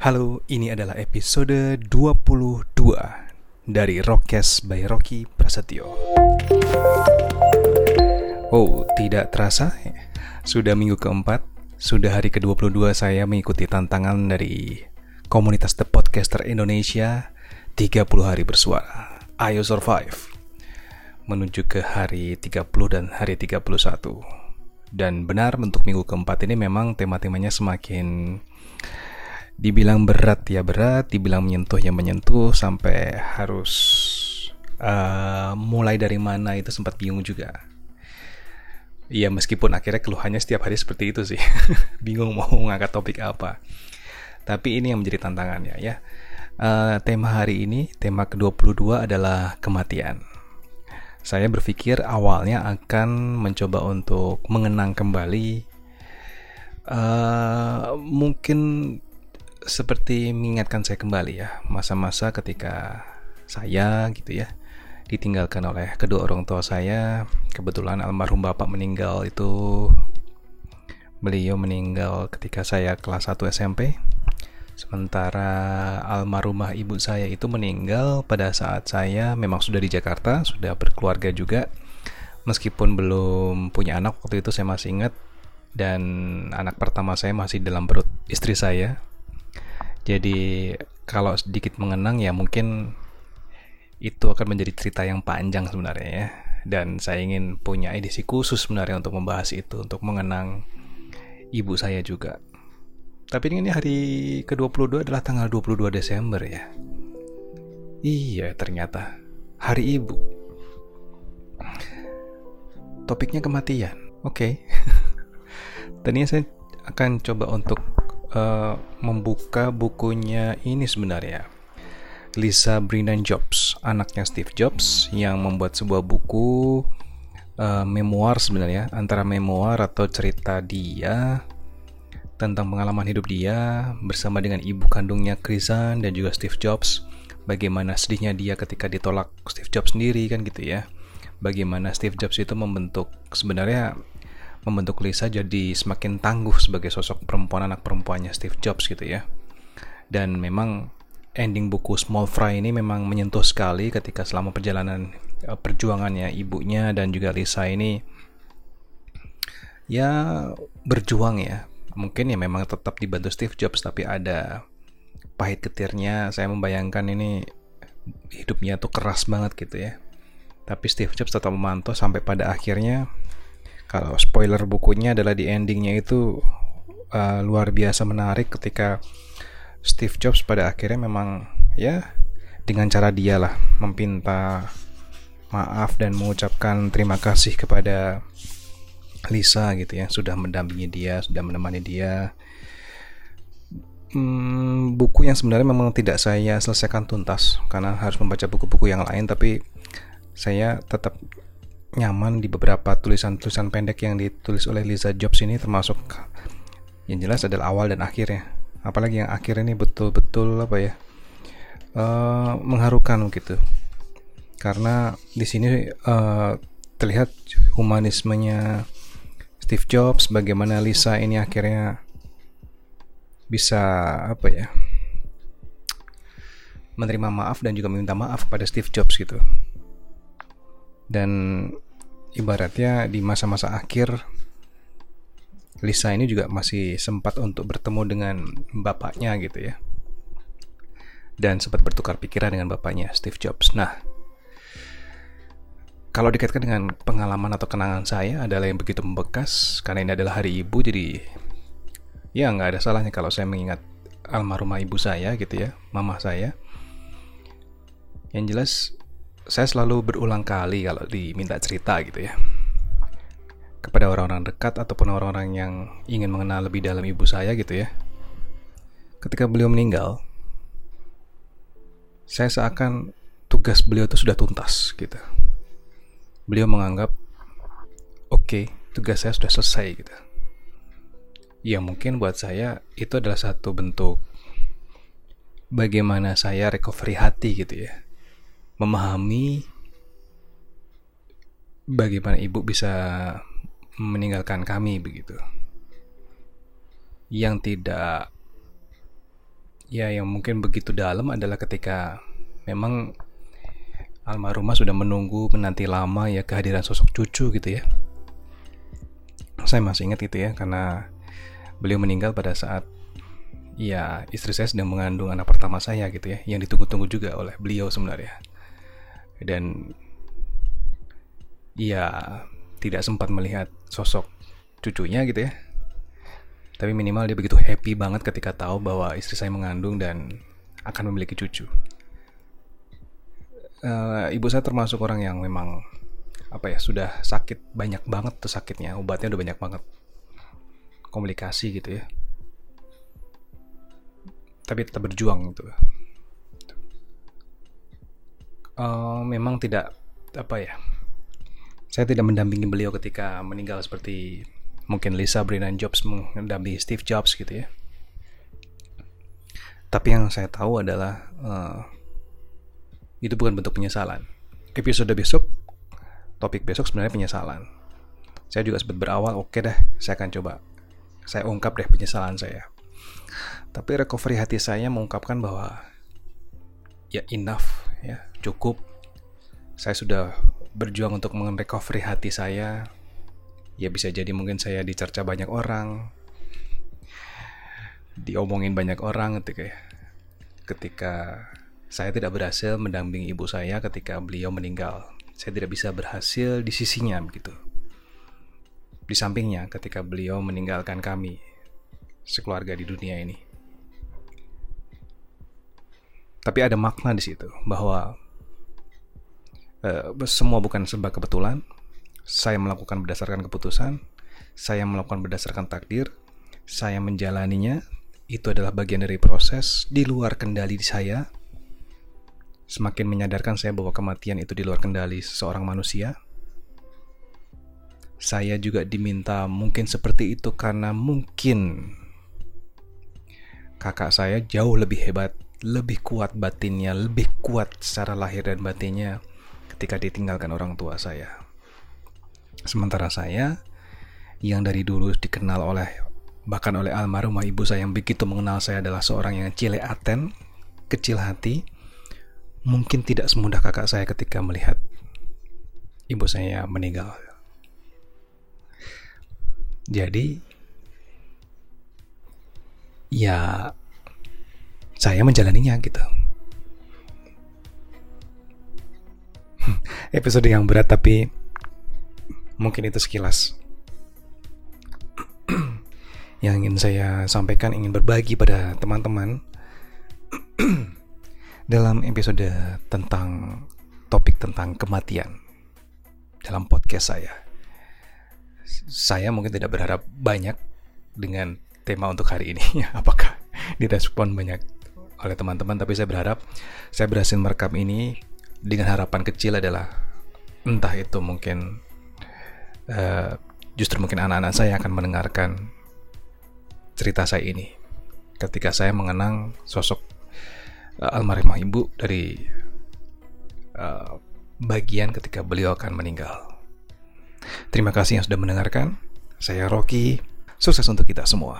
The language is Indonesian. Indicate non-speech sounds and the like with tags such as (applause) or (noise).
Halo, ini adalah episode 22 dari Rockcast by Rocky Prasetyo. Oh, tidak terasa, sudah minggu keempat, sudah hari ke-22 saya mengikuti tantangan dari komunitas The Podcaster Indonesia 30 hari bersuara. Ayo survive. Menuju ke hari 30 dan hari 31. Dan benar untuk minggu keempat ini memang tema-temanya semakin dibilang berat ya berat, dibilang menyentuh ya menyentuh sampai harus uh, mulai dari mana itu sempat bingung juga. Iya meskipun akhirnya keluhannya setiap hari seperti itu sih, (laughs) bingung mau ngangkat topik apa. Tapi ini yang menjadi tantangannya ya. Uh, tema hari ini, tema ke-22 adalah kematian saya berpikir awalnya akan mencoba untuk mengenang kembali uh, mungkin seperti mengingatkan saya kembali ya masa-masa ketika saya gitu ya ditinggalkan oleh kedua orang tua saya kebetulan almarhum bapak meninggal itu beliau meninggal ketika saya kelas 1 SMP Sementara almarhumah ibu saya itu meninggal pada saat saya memang sudah di Jakarta, sudah berkeluarga juga. Meskipun belum punya anak waktu itu saya masih ingat dan anak pertama saya masih dalam perut istri saya. Jadi kalau sedikit mengenang ya mungkin itu akan menjadi cerita yang panjang sebenarnya ya. Dan saya ingin punya edisi khusus sebenarnya untuk membahas itu, untuk mengenang ibu saya juga. Tapi ini hari ke-22 adalah tanggal 22 Desember ya. Iya, ternyata hari ibu. Topiknya kematian. Oke. Okay. (laughs) Tadinya saya akan coba untuk uh, membuka bukunya ini sebenarnya. Lisa Brennan Jobs, anaknya Steve Jobs yang membuat sebuah buku uh, memoir sebenarnya antara memoir atau cerita dia tentang pengalaman hidup dia bersama dengan ibu kandungnya Krisan dan juga Steve Jobs. Bagaimana sedihnya dia ketika ditolak Steve Jobs sendiri kan gitu ya. Bagaimana Steve Jobs itu membentuk sebenarnya membentuk Lisa jadi semakin tangguh sebagai sosok perempuan anak perempuannya Steve Jobs gitu ya. Dan memang ending buku Small Fry ini memang menyentuh sekali ketika selama perjalanan eh, perjuangannya ibunya dan juga Lisa ini ya berjuang ya. Mungkin ya memang tetap dibantu Steve Jobs tapi ada pahit ketirnya. Saya membayangkan ini hidupnya tuh keras banget gitu ya. Tapi Steve Jobs tetap memantau sampai pada akhirnya kalau spoiler bukunya adalah di endingnya itu uh, luar biasa menarik ketika Steve Jobs pada akhirnya memang ya dengan cara dia lah meminta maaf dan mengucapkan terima kasih kepada Lisa gitu ya sudah mendampingi dia sudah menemani dia. Hmm, buku yang sebenarnya memang tidak saya selesaikan tuntas karena harus membaca buku-buku yang lain tapi saya tetap nyaman di beberapa tulisan-tulisan pendek yang ditulis oleh Lisa Jobs ini termasuk yang jelas adalah awal dan akhirnya apalagi yang akhir ini betul-betul apa ya uh, mengharukan gitu karena di sini uh, terlihat humanismenya Steve Jobs, bagaimana Lisa ini akhirnya bisa apa ya menerima maaf dan juga meminta maaf kepada Steve Jobs gitu. Dan ibaratnya di masa-masa akhir Lisa ini juga masih sempat untuk bertemu dengan bapaknya gitu ya. Dan sempat bertukar pikiran dengan bapaknya Steve Jobs. Nah, kalau dikaitkan dengan pengalaman atau kenangan saya adalah yang begitu membekas karena ini adalah hari ibu jadi ya nggak ada salahnya kalau saya mengingat almarhumah ibu saya gitu ya mama saya yang jelas saya selalu berulang kali kalau diminta cerita gitu ya kepada orang-orang dekat ataupun orang-orang yang ingin mengenal lebih dalam ibu saya gitu ya. Ketika beliau meninggal saya seakan tugas beliau itu sudah tuntas gitu. Beliau menganggap oke okay, tugas saya sudah selesai gitu. Ya mungkin buat saya itu adalah satu bentuk bagaimana saya recovery hati gitu ya memahami bagaimana ibu bisa meninggalkan kami begitu. Yang tidak ya yang mungkin begitu dalam adalah ketika memang almarhumah sudah menunggu menanti lama ya kehadiran sosok cucu gitu ya. Saya masih ingat itu ya karena beliau meninggal pada saat ya istri saya sedang mengandung anak pertama saya gitu ya yang ditunggu-tunggu juga oleh beliau sebenarnya dan ya tidak sempat melihat sosok cucunya gitu ya. Tapi minimal dia begitu happy banget ketika tahu bahwa istri saya mengandung dan akan memiliki cucu. Uh, ibu saya termasuk orang yang memang apa ya sudah sakit banyak banget tuh sakitnya. Obatnya udah banyak banget. Komunikasi gitu ya. Tapi tetap berjuang gitu uh, memang tidak apa ya saya tidak mendampingi beliau ketika meninggal seperti mungkin Lisa Brennan Jobs mendampingi Steve Jobs gitu ya tapi yang saya tahu adalah uh, itu bukan bentuk penyesalan episode besok topik besok sebenarnya penyesalan. Saya juga sempat berawal, oke okay deh, saya akan coba. Saya ungkap deh penyesalan saya. Tapi recovery hati saya mengungkapkan bahwa ya enough, ya cukup. Saya sudah berjuang untuk recovery hati saya. Ya bisa jadi mungkin saya dicerca banyak orang, diomongin banyak orang ketika ketika saya tidak berhasil mendampingi ibu saya ketika beliau meninggal saya tidak bisa berhasil di sisinya begitu. Di sampingnya ketika beliau meninggalkan kami sekeluarga di dunia ini. Tapi ada makna di situ bahwa uh, semua bukan sebab kebetulan. Saya melakukan berdasarkan keputusan, saya melakukan berdasarkan takdir, saya menjalaninya. Itu adalah bagian dari proses di luar kendali saya semakin menyadarkan saya bahwa kematian itu di luar kendali seseorang manusia. Saya juga diminta mungkin seperti itu karena mungkin kakak saya jauh lebih hebat, lebih kuat batinnya, lebih kuat secara lahir dan batinnya ketika ditinggalkan orang tua saya. Sementara saya yang dari dulu dikenal oleh bahkan oleh almarhumah ibu saya yang begitu mengenal saya adalah seorang yang cileaten, kecil hati, mungkin tidak semudah kakak saya ketika melihat ibu saya meninggal. Jadi, ya, saya menjalaninya gitu. Episode yang berat, tapi mungkin itu sekilas (clears throat) yang ingin saya sampaikan, ingin berbagi pada teman-teman (clears throat) dalam episode tentang topik tentang kematian dalam podcast saya. Saya mungkin tidak berharap banyak dengan tema untuk hari ini. (laughs) Apakah direspon banyak oleh teman-teman, tapi saya berharap saya berhasil merekam ini dengan harapan kecil adalah entah itu mungkin uh, justru mungkin anak-anak saya akan mendengarkan cerita saya ini ketika saya mengenang sosok uh, almarhumah ibu dari uh, bagian ketika beliau akan meninggal. Terima kasih yang sudah mendengarkan. Saya Rocky. Sukses untuk kita semua.